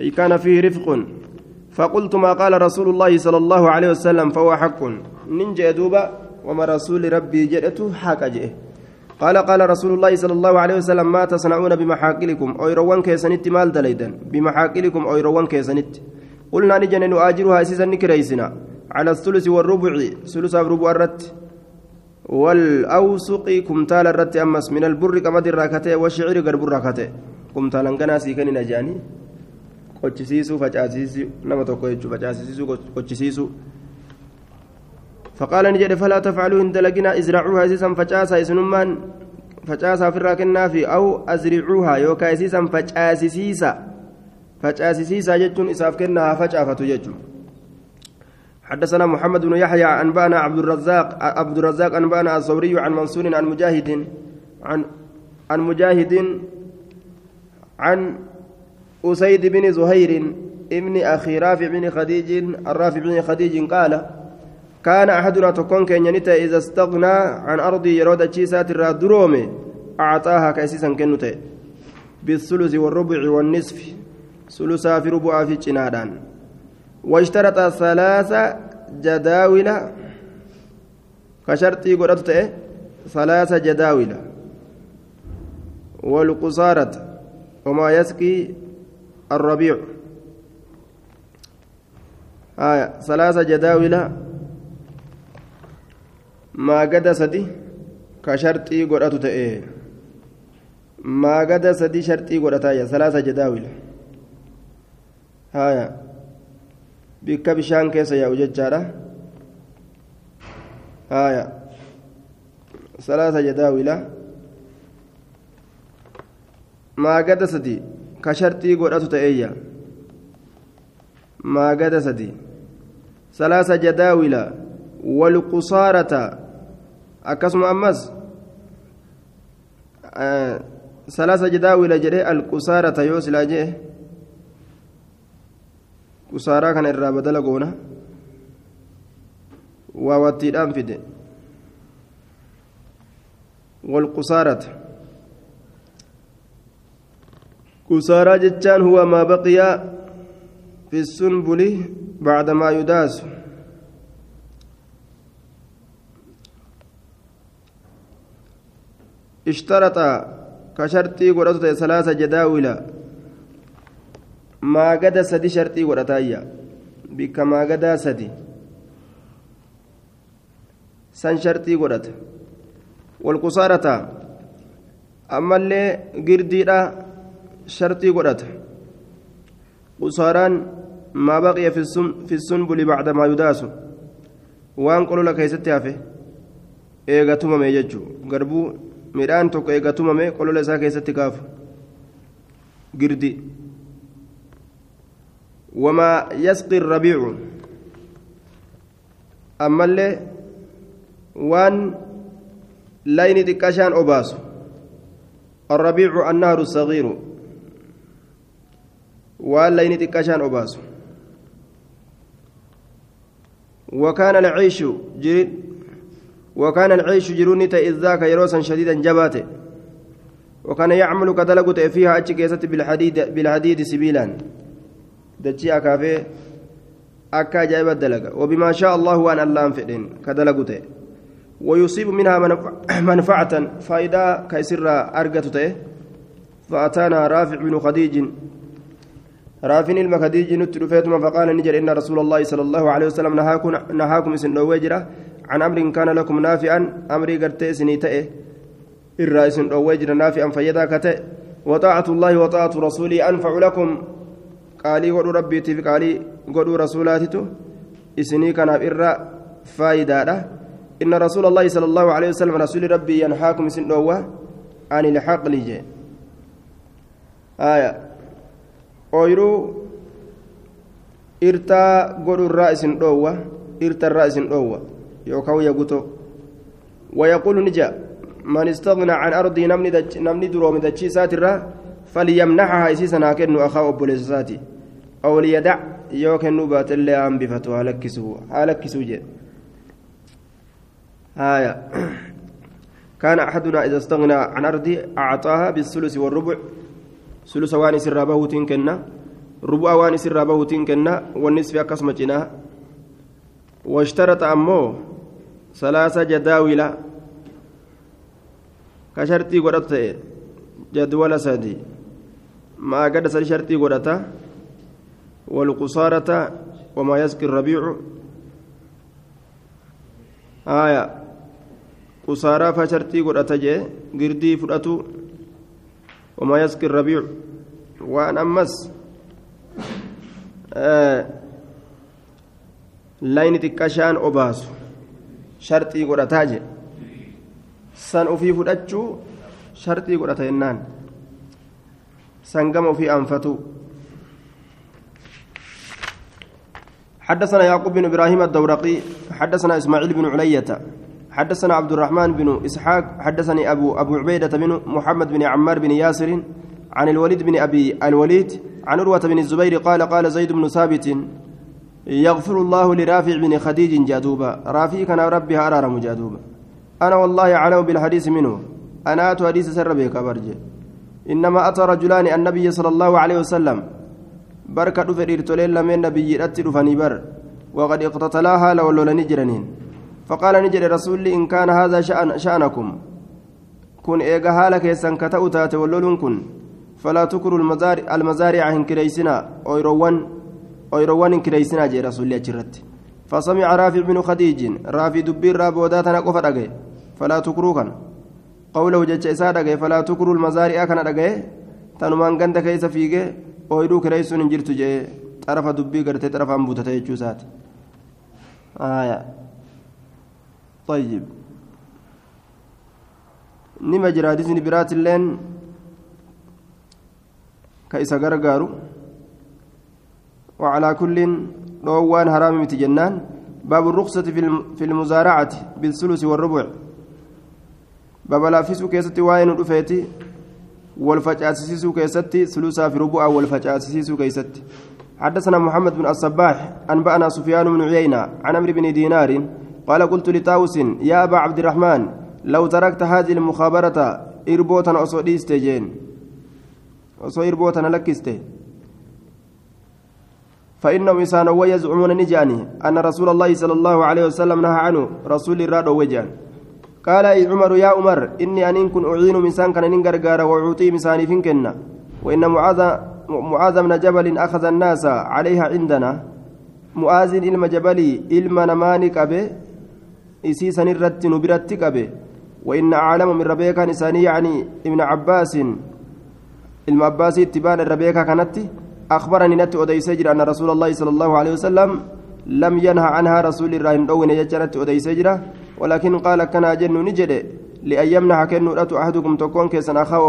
أي كان فيه رفق. فقلت ما قال رسول الله صلى الله عليه وسلم فهو حق. ننجي دوبا وما رسول ربي جئته حق جئه. قال قال رسول الله صلى الله عليه وسلم ما تصنعون بمحاقلكم أيروان كيسنت مال دليدا بمحاقلكم أيروان كيسنت. قلنا نجن نؤاجرها أسيسا نكريسنا. على الثلث والربع ثلث ربع الرت. والأوسق كمتال الرت أمس. من البر كمد الراكتة والشعر قرب الراكتة كمتالا كناسي كان نجاني qochisiisuu facaasiisuu nama tokko jechuudha facaasiisuu qochisiisuu. فقال نجد فلا تفعلوا إن دلقنا ازرعوها إسيسا فجاسا إسنمان فجاسا في الراكنا في أو أزرعوها يوكا إسيسا فجاسسيسا فجاسسيسا جتون إساف كنها فجافة جتون حدثنا محمد بن يحيى أنبانا عبد الرزاق عبد الرزاق أنبانا الزوري عن منصور عن مجاهد عن عن مجاهد عن أسيد بن زهير ابن أخي رافع بن خديج الرافع بن خديج قال كان أحدنا تكون كينيتا إذا استغنى عن أرضي يرود تشيسات الرادرومي أعطاها كأسيسا كنوتا بالثلث والربع والنصف ثلثا في ربع في جنادان. واشترط ثلاث جداول كشرطي قرأت ثلاث جداول. والقصارة وما يسقي الربيع آية ثلاث جداول maagada sadi ka sharxii godhatu ta'e maagada sadi sharxii godhataaya salaasa jadaawila haya bikka bishaan keessa yaa'u jechaadha haya salaasa jadaawila maagada sadi ka sharxii godhatu ta'eeyya maagada sadi salaasa jadaawila والقصارة salaasa jadaawila jedhee alqusaarata yoo silaa jee qusaaraa kana irraa badala goona waa wattiidhaan fide walqusaarata jechaan huwa maa baqiya fi sunbuli bacda maa yudaasu اشترط كشرطي قرأت ثلاثة جداول. ما قد سدي شرطي قرأتايا بك ما قد سدي. سن شرطي قرأت والقصارة. أما اللي شرطي قرأت قصاران ما بقي في السن في السنبل بعد ما يداس وان قولوا لك هيستي هافه eega tumame jechuu garbuu midhaan tokko eega tumame qolola isaa keessatti kaafu girdi wamaa yasqi rabiicu ammallee waan layni xiqqashaan obaasu الربيع النهر الصغير وان لين تكاشان أباسو وكان العيش جريد وكان العيش جروني إذ ذاك يروسا شديدا جباته وكان يعمل كدلقت فيها أتشكيست بالحديد بالحديد سبيلا دجي أكافي أكا جايب الدلقة وبما شاء الله وأن الله فئن كدلقت ويصيب منها منفعة فإذا كيسر أرقته فأتانا رافع بن خديج رافين المكديج نتلفيتما فقال نجر إن رسول الله صلى الله عليه وسلم نهاكم نهاكم إسن وجرة عن أمر كان لكم نافعا أمري قرتي سنيتئه الرئيس وجرة نافعا فيدا كتئ وطاعة الله وطاعة رسوله أنفع لكم. قالي قولوا ربي تفي قالي قولوا رسولاتته إسني كان إرى فايدة إن رسول الله صلى الله عليه وسلم رسول ربي ينهاكم سن عن الحق لجي آية. Ooyiruu irtaa godhurraa isin dhoowwa irtarraa isin dhoowwa yookaan yaguto wayaquulu ni jaa man istagna can ardii namni duroomi dachii isaatirraa falyamnaxaha isii sanaa kennu akaa obboleessa isaati aw liyadac yoo kennuu baatellee hambifatu haa lakkisuu jedhe هايا كان أحدنا إذا استغنى عن أرضه أعطاها بالثلث ثلث وان سر بهوتين كنا ربع وان سر بهوتين كنا والنصف أقسم جنا. واشترط أمو ثلاثة جداول كشرطي قرأت جدول سادي. ما قد شرطي قرأت والقصارة وما يسقي الربيع. آية. قصارى فشرطي قرأت جي قردي فرأتو وما يسقي الربيع وأن أمس آه لاين تكاشان أباس. شرطي قرأتاج سن أفي فرأتشو شرطي قرأتينان سنقم في أنفتو. حدثنا يعقوب بن إبراهيم الدورقي حدثنا إسماعيل بن علية حدثنا عبد الرحمن بن إسحاق حدثني أبو أبو عبيدة بن محمد بن عمار بن ياسر عن الوليد بن أبي الوليد عن عروة بن الزبير قال قال زيد بن ثابت يغفر الله لرافع بن خديج جادوبا. رافي كان ربي أرارم جادوبا أنا والله أعلم بالحديث منه. أنا أتو حديث سر بك إنما أتى رجلان النبي صلى الله عليه وسلم. بركة دفر إرتولين لمن نبي رتل فنيبر وقد اقتتلاها لو لولني جرنين. فقال نجري رسول إن كان هذا شأن شأنكم. كن إيجا حالك يسن كتأو تاتي ولولون كن. فلا تكروا المزارع المزارع هن كريسنا. أويروان أويروان هن كريسنا جي رسول الله جرت. فسمع رافع بن خديج. رافي دبير رابوداتنا قفر أجي فلا تكروا كان. قوله جج إساد فلا تكروا المزارع كان أجي تنمان غند كيس فيجي أويرو كريسون جرت جي. طرف دبي قرتي طرف أنبوتة يجوسات آية. طيب. نما جرادسني برات اللين. كيس غرغارو. وعلى كل روان حرام متجنان. باب الرخصة في المزارعة بالثلث والربع. باب لافيسو كيستي واين رفيتي. والفجاسيسو كيستي ثلثا في ربع والفجاسيسو كيستي. حدثنا محمد بن الصباح. أنبأنا سفيان بن عيينة عن عمرو بن دينار قال قلت لطاوس يا أبا عبد الرحمن لو تركت هذه المخابرة إربوتا أصو ديستجين أصو إربوتا لكسته فإنهم إنسان ويزعمون نجاني أن رسول الله صلى الله عليه وسلم نهى عنه رسول الراد وجان. قال أي عمر يا عمر إني أن كن أعين مسان كان ننقرقار وأعطي مساني فينكنا وإن معاذ معاذ بن جبل أخذ الناس عليها عندنا. معاذ إلما جبلي إلما نمانك أبي isii sanirratti nu biratti qabe. وإن أعلم من ربيكا نساني يعني ابن عباس ilma abbaasii itti baan irra beekaa kanatti أخبرني نت أديس جرا أن رسول الله صلى الله عليه وسلم لم ينهى عنها رسول الله دون يجرت أديس جرا ولكن قال كان جن نجد لأن يمنح كن رأت أحدكم تكون كيسن أخاه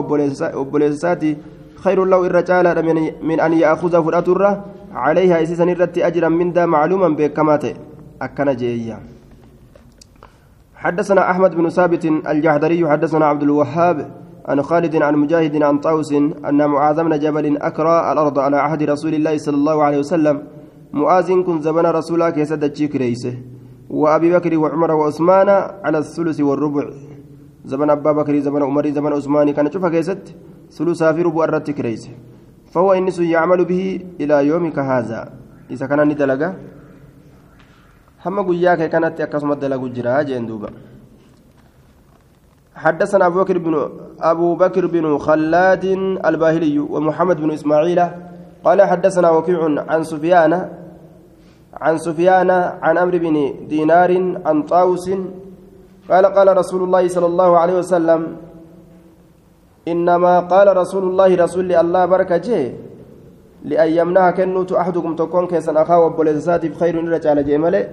وبوليساتي خير له الرجال من أن يأخذ فرأتره عليها إسيسا نرت أجرا من ذا معلوما بكمات أكن جيّا حدثنا أحمد بن ثابت الجحدري حدثنا عبد الوهاب عن خالد عن مجاهد عن طاوس أن معاذ بن جبل أكرى الأرض على عهد رسول الله صلى الله عليه وسلم. معاذ كن زمن رسولك يسد ريسه وأبي بكر وعمر وعثمان على الثلث والربع. زمن أبا بكر زمن عمر زمن عثمان كان شوف كيست ثلث في ربع الرتك ريسه فهو إنس يعمل به إلى يومك هذا. إذا كان ندلقه هم قياك كانت أكسم الدلق جرا جندوبا حدثنا أبو بكر بن أبو بكر بن خلاد الباهلي ومحمد بن إسماعيل قال حدثنا وكيع عن سفيان عن سفيان عن أمر بن دينار عن طاوس قال قال رسول الله صلى الله عليه وسلم إنما قال رسول الله رسول الله بركة لأن يمنع كنوت أحدكم تكون كيسا أخاه وبوليساتي خير رجال جمله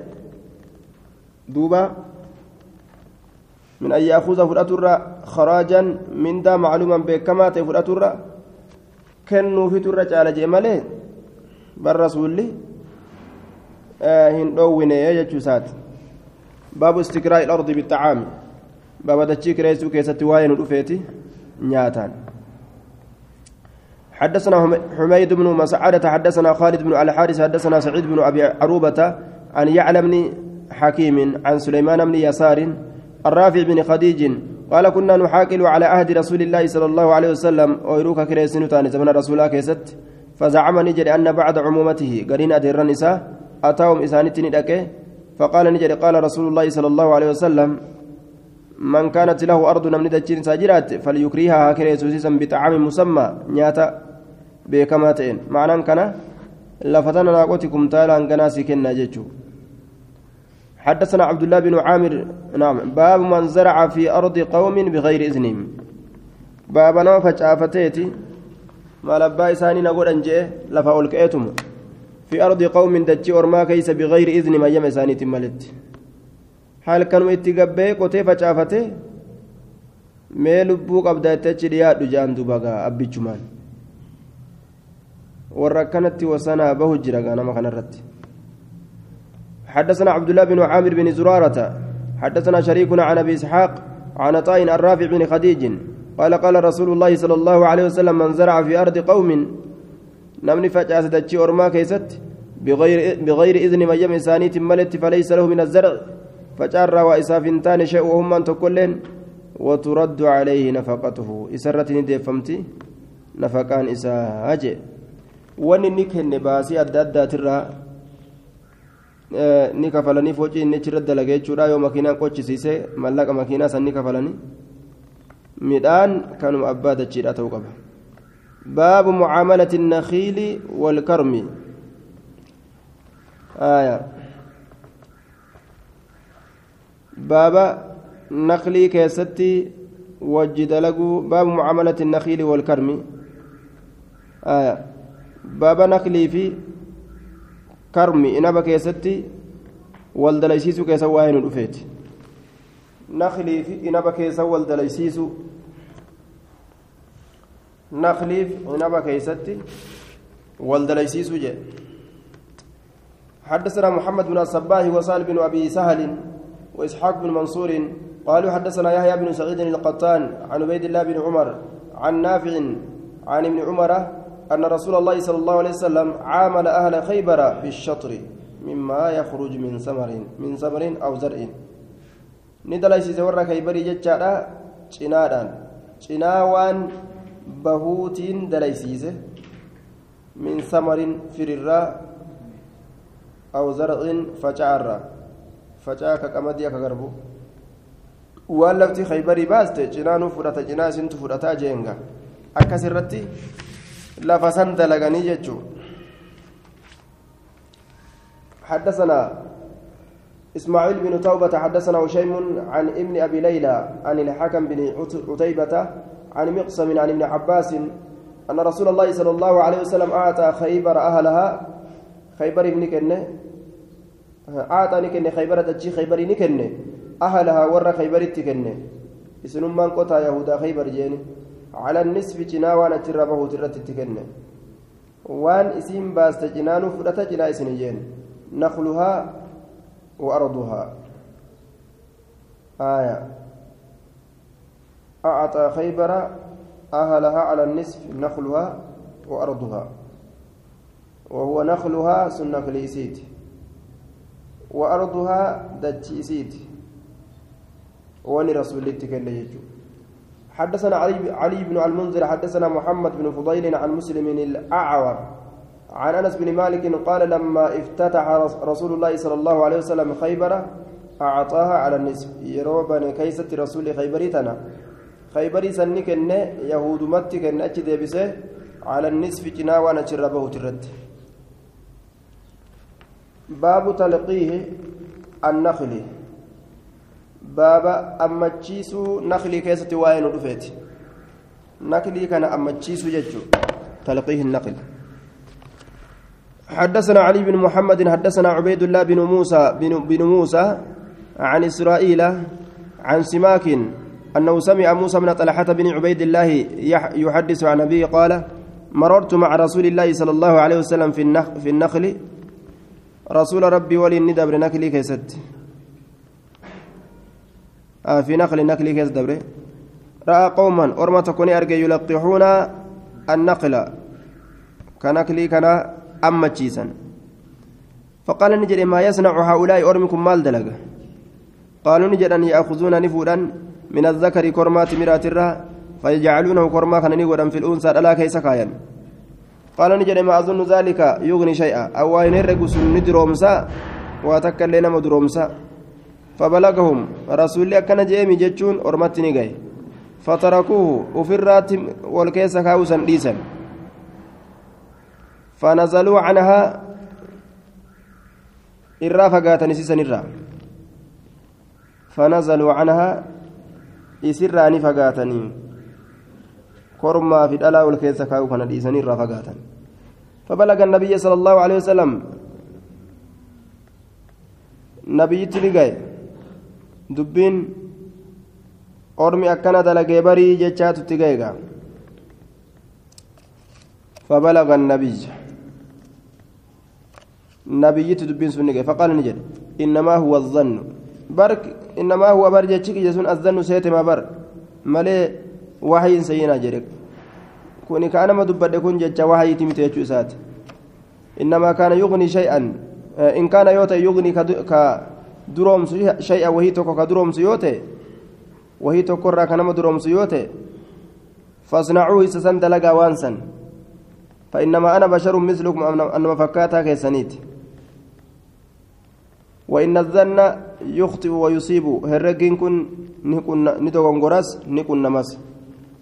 دوبا من أن يأخذ فرأتر خراجا من دا معلوما بكما تفرأتر كنو في ترى على جمله بر رسولي آه هندوين يجتسات باب استقراء الأرض بالطعام. باب دتشيك رئيسو كيسة واين الأفيتي نياتان. حدثنا حميد بن مسعدة حدثنا خالد بن الحارث حدثنا سعيد بن أبي عروبة عن يعلى بن حكيم عن سليمان بن يسار الرافع بن خديج قال كنا نحاكل على عهد رسول الله صلى الله عليه وسلم ويروك كريسين تاني زمن رسول الله كيست فزعم نجري أن بعد عمومته قرين أدير النساء أتاهم إسانتي ندكه فقال نجري قال رسول الله صلى الله عليه وسلم من كانت له أرض نمني دجين ساجرات فليكريها كريسوسيسا بطعام مسمى نياتا بكما تئن معنى كان لفتنا ناقوتكم تالا أنقناسي كنا جيتشو. حدثنا عبد الله بن عامر نعم باب من زرع في أرض قوم بغير إذنهم باب نوع فجافتيتي ما لبا إساني نقول أنجئ لفا أولكئتم في أرض قوم دجي أرما كيس بغير إذن ما يم إساني تملت. حال كانوا اتقبه قتي فجافته mee lubbuu qabdaattachi dhiyaadhu jaan dubagaa abbichumaan warra akkanatti wasanaa bahu jira gaa nama حدثنا عبد الله بن عامر بن زرارة حدثنا شريكنا عن أبي إسحاق عن عطاء الرافع بن خديج قال قال رسول الله صلى الله عليه وسلم من زرع في أرض قوم نمني فجأة دتشي أرما كيست بغير بغير إذن من يم إنسانية ملت فليس له من الزرع فجار وإسافنتان شيء وهم أن تكلن وترد عليه نفقته. إسرة ندفمتي نفقان إساهاجي wanni ni kenne baasii adda addaatirraa ni kafalanii foocii inni achirra dalagee jechuudha yoo makiinaan qochisiise mallaqa makiinaa san ni kafalanii midhaan kanuma abbaa dachiidha ta'uu qaba baabu mucaamalati النخيل والكرم آية بابا نخلي كيستي وجد لقو باب معاملة النخيل والكرم آية بابا نخلي في كرمي إنما كيستي والدليسيسو كيسا واين الأفيت نخلي في إنما كيسا والدليسيسو نخليف إنما كيستي والدليسيسو جي حدثنا محمد بن الصباح وصال بن أبي سهل وإسحاق بن منصور قالوا حدثنا يحيى بن سعيد القطان عن عبيد الله بن عمر عن نافع عن ابن عمر أن رسول الله صلى الله عليه وسلم عامل أهل خيبر بالشطر مما يخرج من ثمر من ثمر أو زرع ندلس زور خيبر جتشارا cinadhaan cinaa waan bahuutiin dalaysiise min samarin firirraa aw zarcin faca'arraa facaa ka qamadii akka garbu waan lafti khaybarii baaste cinaanuu fudhata cinaa isintu fudhataa jeenga akkas irratti lafa san dalaganii jechuu. حدثنا إسماعيل بن توبة حدثنا هشيم عن ابن أبي ليلى عن الحكم بن عتيبة عن مقسم عن ابن عباس أن رسول الله صلى الله عليه وسلم أعطى خيبر أهلها. خيبر ابن كنة. أعطى نكنه خيبر تجي خيبر نكنه أهلها ور خيبر تكنه اسنم من قطع يهودا خيبر جيني. على النصف جناوانا تربه ترت تكنه وان اسم باست جنانو فرت جنا اسن جين نخلها وأرضها. آية. أعطى خيبر أهلها على النصف نخلها وأرضها. وهو نخلها سنة كليسيت وأرضها دجيسيت وني رسول الله حدثنا علي علي بن المنذر حدثنا محمد بن فضيل عن مسلم الأعور. عن أنس بن مالك قال لما افتتح رسول الله صلى الله عليه وسلم خيبر أعطاها على النصف. يروبا كيسة رسول خيبريتنا خيبري سنك يهود متك اتش ديبسه على النصف جنا وأنا تربه ترد باب تلقيه النخل. باب أمتشيسو نخلي كيسة وين رفيت نخلي كان أمتشيسو ججو تلقيه النقل حدثنا علي بن محمد حدثنا عبيد الله بن موسى بن, بن موسى عن إسرائيل عن سماك أنه سمع موسى بن طلحة بن عبيد الله يحدث عن أبيه قال مررت مع رسول الله صلى الله عليه وسلم في النخل, رسول ربي ولي الندبر نكلي كيست. في نخل نكلي كيست دبر رأى قوما أرمى تكوني أرجي يلقحون النقل كنكلي كنا أما تشيسا فقال نجري ما يصنع هؤلاء أرمكم مال دلق؟ قالوا نجد أن يأخذون نفورا من الذكر كرمات مرات الرا فيجعلونه كرما كان نقودا في الأنثى ألا كيس كاين؟ قال نجد ما أظن ذلك يغني شيئا. أو وين الرقص ندرومسا مدرومسا فبلغهم. رسول الله كان جيمي جتشون أرمتني جاي فتركوه. وفرات والكيس كاوسا ديسا فنزلوا عنها إرا فقاتني سيسن إرا. فنزلوا عنها إسراني فقاتني كرما في الألا والكيس كاو كان ديسن إرا فقاتني فبلغ النبي صلى الله عليه وسلم. نبي تلقى دبين ormi akkana dalagee barii jechaatutti gaeega فبلغ النبي نبيت دبين سنة فقال نجد إنما هو الظن برك إنما هو برجتك جسون الظن سيت ما بر ملي وحي سينا جرك كوني كان ما دبد كون جتش وحي تمت يجوسات إنما كان يغني شيئا إن كان يوتا يغني كدروم شيئا وهي توكو كدروم سيوتي وهي تقر كنما دروم سيوته فاصنعوه سسن دلقا وانسا فإنما أنا بشر مثلكم أنما فكاتا كيسانيت وإن الظن يخطئ ويصيب هرقين كن نكون غراس نكون نمس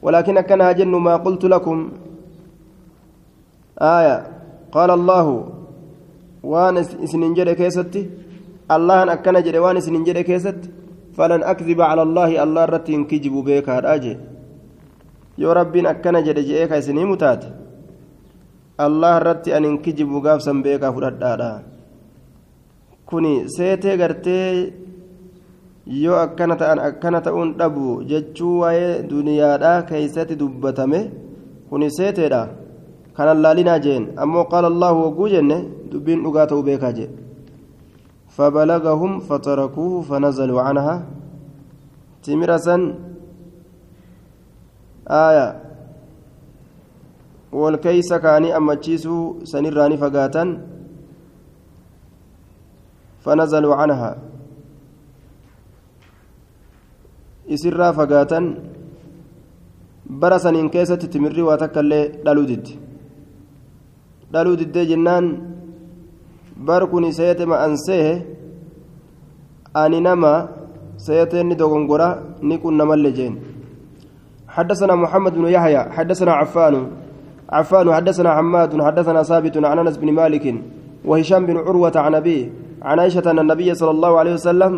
ولكن كان هجن ما قلت لكم آية قال الله وان سننجر كيستي الله أكن جري وان سننجر كيستي فلن أكذب على الله الله رتين كجب بك هراجي يو ربي أكنا جد جئك سني متات الله رتي أن كجب غاف سن بك فرد kuni seetee gartee yoo akkana ta'an akkana ta'uun dhabu jechuu waa'ee duniyaadhaa keeysatti dubbatame kuni seeteedha kanan laalinaa jeen ammoo qaala allahu wagguu jenne dubbiin dhugaa ta'uu beekaa jee فبلغهم فتركوه فنزلوا عنها تمرسا آية والكيس كاني أما تشيسو سنراني فقاتا فنزلوا عنها keessatti timirri waa takka illee dhaluu didde dhaluu diddee jennaan bar kun seete ma'ansee ani nama seeteenni dogongora ni qunnamallee jeen حدثنا محمد بن يحيى حدثنا عفان عفان حدثنا حماد حدثنا ثابت عن انس بن مالك وهشام بن عروه عن ابيه عن عائشه ان النبي صلى الله عليه وسلم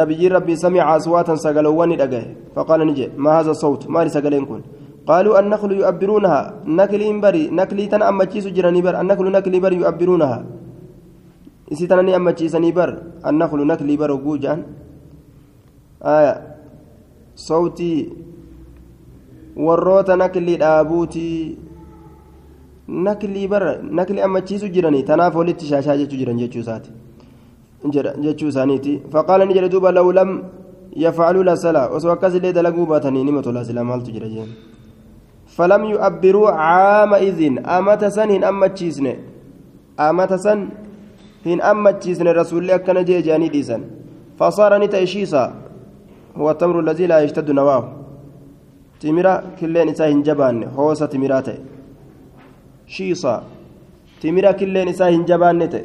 نبي ربي سمع اصواتا سقلوان دغه فقال نجي ما هذا الصوت ما سقلين كن قالوا النخل يؤبرونها نكلي بري نكلي تن اما تشيسو جراني بر النخل نكلي بري يؤبرونها isii tana ni ammachiisanii bar annaklu naklii bar oguu jedhan aya sawtii warroota naklii dhaabuutii naklii bar nakli ammachiisu jiranii tanaaf walitti shaashaa jechuu jiran jechuu isaati jechuu isaaniiti faqaala ni jedhe duuba law lam yafcaluu la sala osoo akkas illee dalaguu baatanii nima tolaa silaa maaltu jira jeen فلم يؤبروا عامئذ أمة سن أما تشيسن أمة سن hin ammachiisne rasuulli akkana jee jeanii dhiisan fasaara ni ta'e shiisa huwa tamru lazii laa yashtaddu nawaahu timira killeen isaa hin jabaanne hoosa timiraa ta'e shiisa timira killeen isaa hin jabaanne ta'e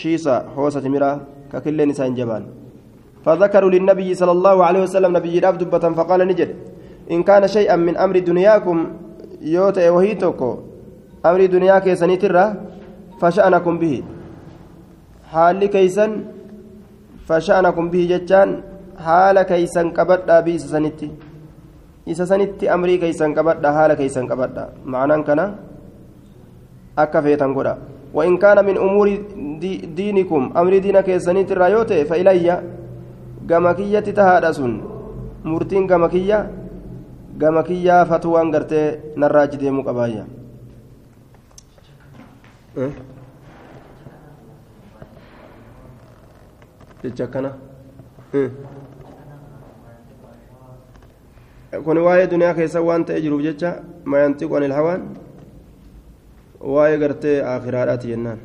shiisa hoosa timiraa ka killeen isaa hin jabaanne فذكروا للنبي صلى الله عليه وسلم نبي راب دبة فقال نجد إن كان شيئا من أمر دنياكم yoo ta'e wahii tokko amrii duniyaa keessaniitirra fasha'anakum bihi haalli keeysan fasha'anakum bihi jechaan haala keeysan qabadhaa bi isa sanitti isa sanitti amrii keeysan qabadha haala keeysan qabadha ma'anaan kana akka feetan godha وإن كان من أمور دي دينكم أمر دينك سنيت الرايوت فإلي قمكية تهادسون مرتين قمكية قمكية فتوان قرتي نراج ديمو قبايا أه؟ jecha kana kun waa'ee duniyaa keessa waan ta'e jiruuf jecha mayantiqu anil hawaan waa'ee gartee akhiraadhaati jennaan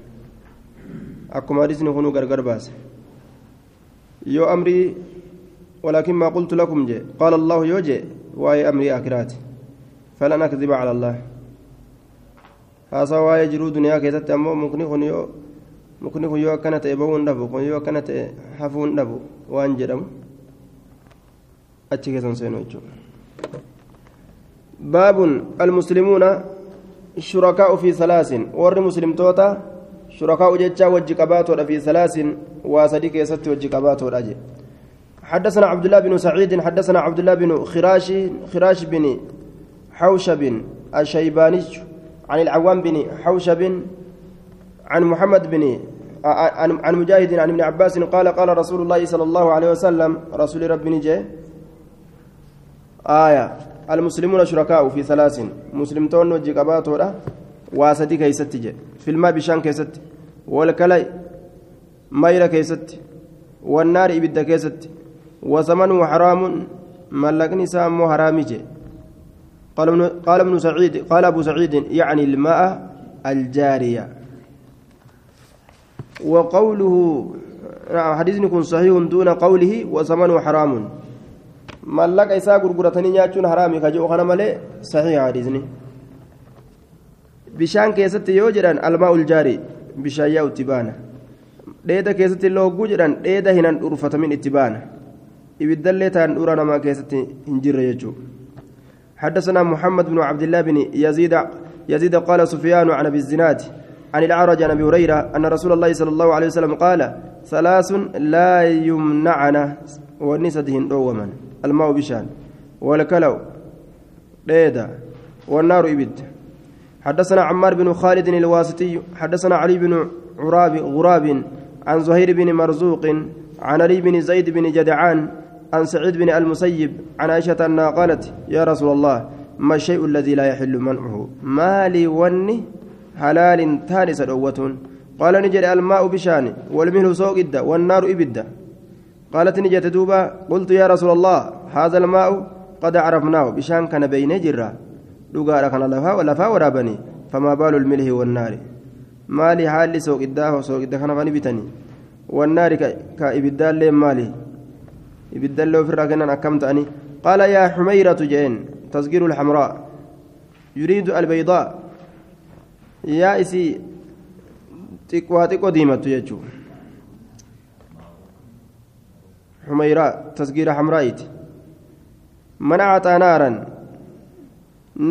akkuma hadisni kunuu gargar baase yoo amrii ولكن ما قلت لكم جي قال الله يوجي واي أمري أكراتي فلن أكذب على الله هذا واي جرو دنيا كيست أمو ممكن يكون يو ممكن يكون يو كانت إبوون دبو كون يو كانت حفون دبو وان جرم أتشي كيسان سينو باب المسلمون شركاء في ثلاث ور مسلم توتا شركاء جتشا وجه كباتو في ثلاث واسدي كيست وجه كباتو أجي حدثنا عبد الله بن سعيد حدثنا عبد الله بن خراش خراش بن حوشب الشيباني عن العوام بن حوشب عن محمد بن عن عن مجاهد عن ابن عباس قال قال رسول الله صلى الله عليه وسلم رسول ربي جاء آية. المسلمون شركاء في ثلاث. مسلمتون وجيكابات ولا واسدي كيست في الماء بشان كيست والكلاي ميرا كيست والنار إبدا كيست وثمنه حرام ملكني سامو حرامي قال ابن قال ابن سعيد قال ابو سعيد يعني الماء الجاريه وقوله حديث يكون صحيح دون قوله وثمنه حرام ملك إسا غرغرتني نياچون حرامي كجو خنا ملي صحيح حديثني bishaan keessatti yoo jedhan almaa'ul jaari bishaan yaa'u itti baana dheeda keessatti illee hogguu jedhan dheeda hinan dhurfatamin itti baana ibiddallee ta'an dhura namaa keessatti hin jirre jechuudha حدثنا محمد بن عبد الله بن يزيد يزيد قال سفيان عن أبي الزناد عن الأعرج عن أبي هريرة أن رسول الله صلى الله عليه وسلم قال ثلاث لا يمنعنا ونسدهن دوما الماء بشان والكلو ليدا والنار إبد. حدثنا عمار بن خالد الواسطي حدثنا علي بن عراب غراب عن زهير بن مرزوق عن علي بن زيد بن جدعان عن سعيد بن المسيب عن عائشة أنها قالت يا رسول الله ما الشيء الذي لا يحل منعه؟ ما لي وني حلال تانس دوة قال نجد الماء بشان والمهل سوق إدة والنار إبدة. قالت نجد دوبا قلت يا رسول الله هذا الماء قد عرفناه بشان كان بين جرة. dhugaadha kana lafaa lafaa waraabanii famaa baalu lmilhi wannaari maali haalli sooqiddaa sooqidda kana fani bitanii wannaari ka ibiddaallee akkam ta'anii qaala yaa xumayratu jeen tasgiiru lxamraa yuriidu albaydaa yaa isii waa xiqqoo diimattu jechuu xumayraa tasgiira xamraa'iiti man acxaa naaran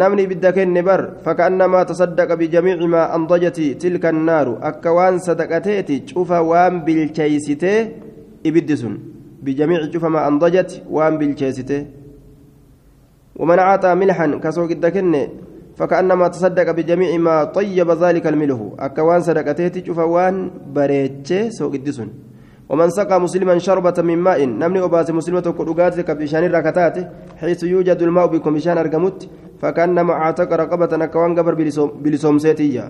namni ibidda kenne bar fakkaannamaa tasaddaqa bijamiici maa andajati tilka annaaru akka waan sadaqateeti cufa waan bilcheeysitee ibiddi sun cufa maa andajati waan bilcheeysitee ومن أعطى ملحا كسوق الدكن فكأنما تصدق بجميع ما طيب ذلك الملح. أكوان صدقته شوفوان بريتش سوق الدسن. ومن سقى مسلما شربة من ماء نمني أباس مسلمة كرقات كبشان الركتات حيث يوجد الماء بكم بشان أرقمت فكأنما أعتق رقبة أكوان قبر بلسوم سيتيا.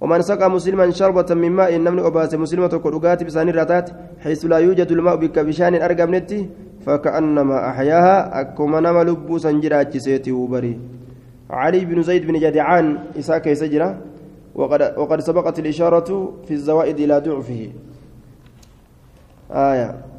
ومن سقى مسلما شربة من ماء نمني أباس مسلمة كرقات بشان الرتات حيث لا يوجد الماء بك بشان أرقمت فكأنما أحياها أكما نما لبو سنجرات سيتي وبري. علي بن زيد بن جدعان إساك يسجرة وقد, وقد سبقت الإشارة في الزوائد إلى ضعفه. آية.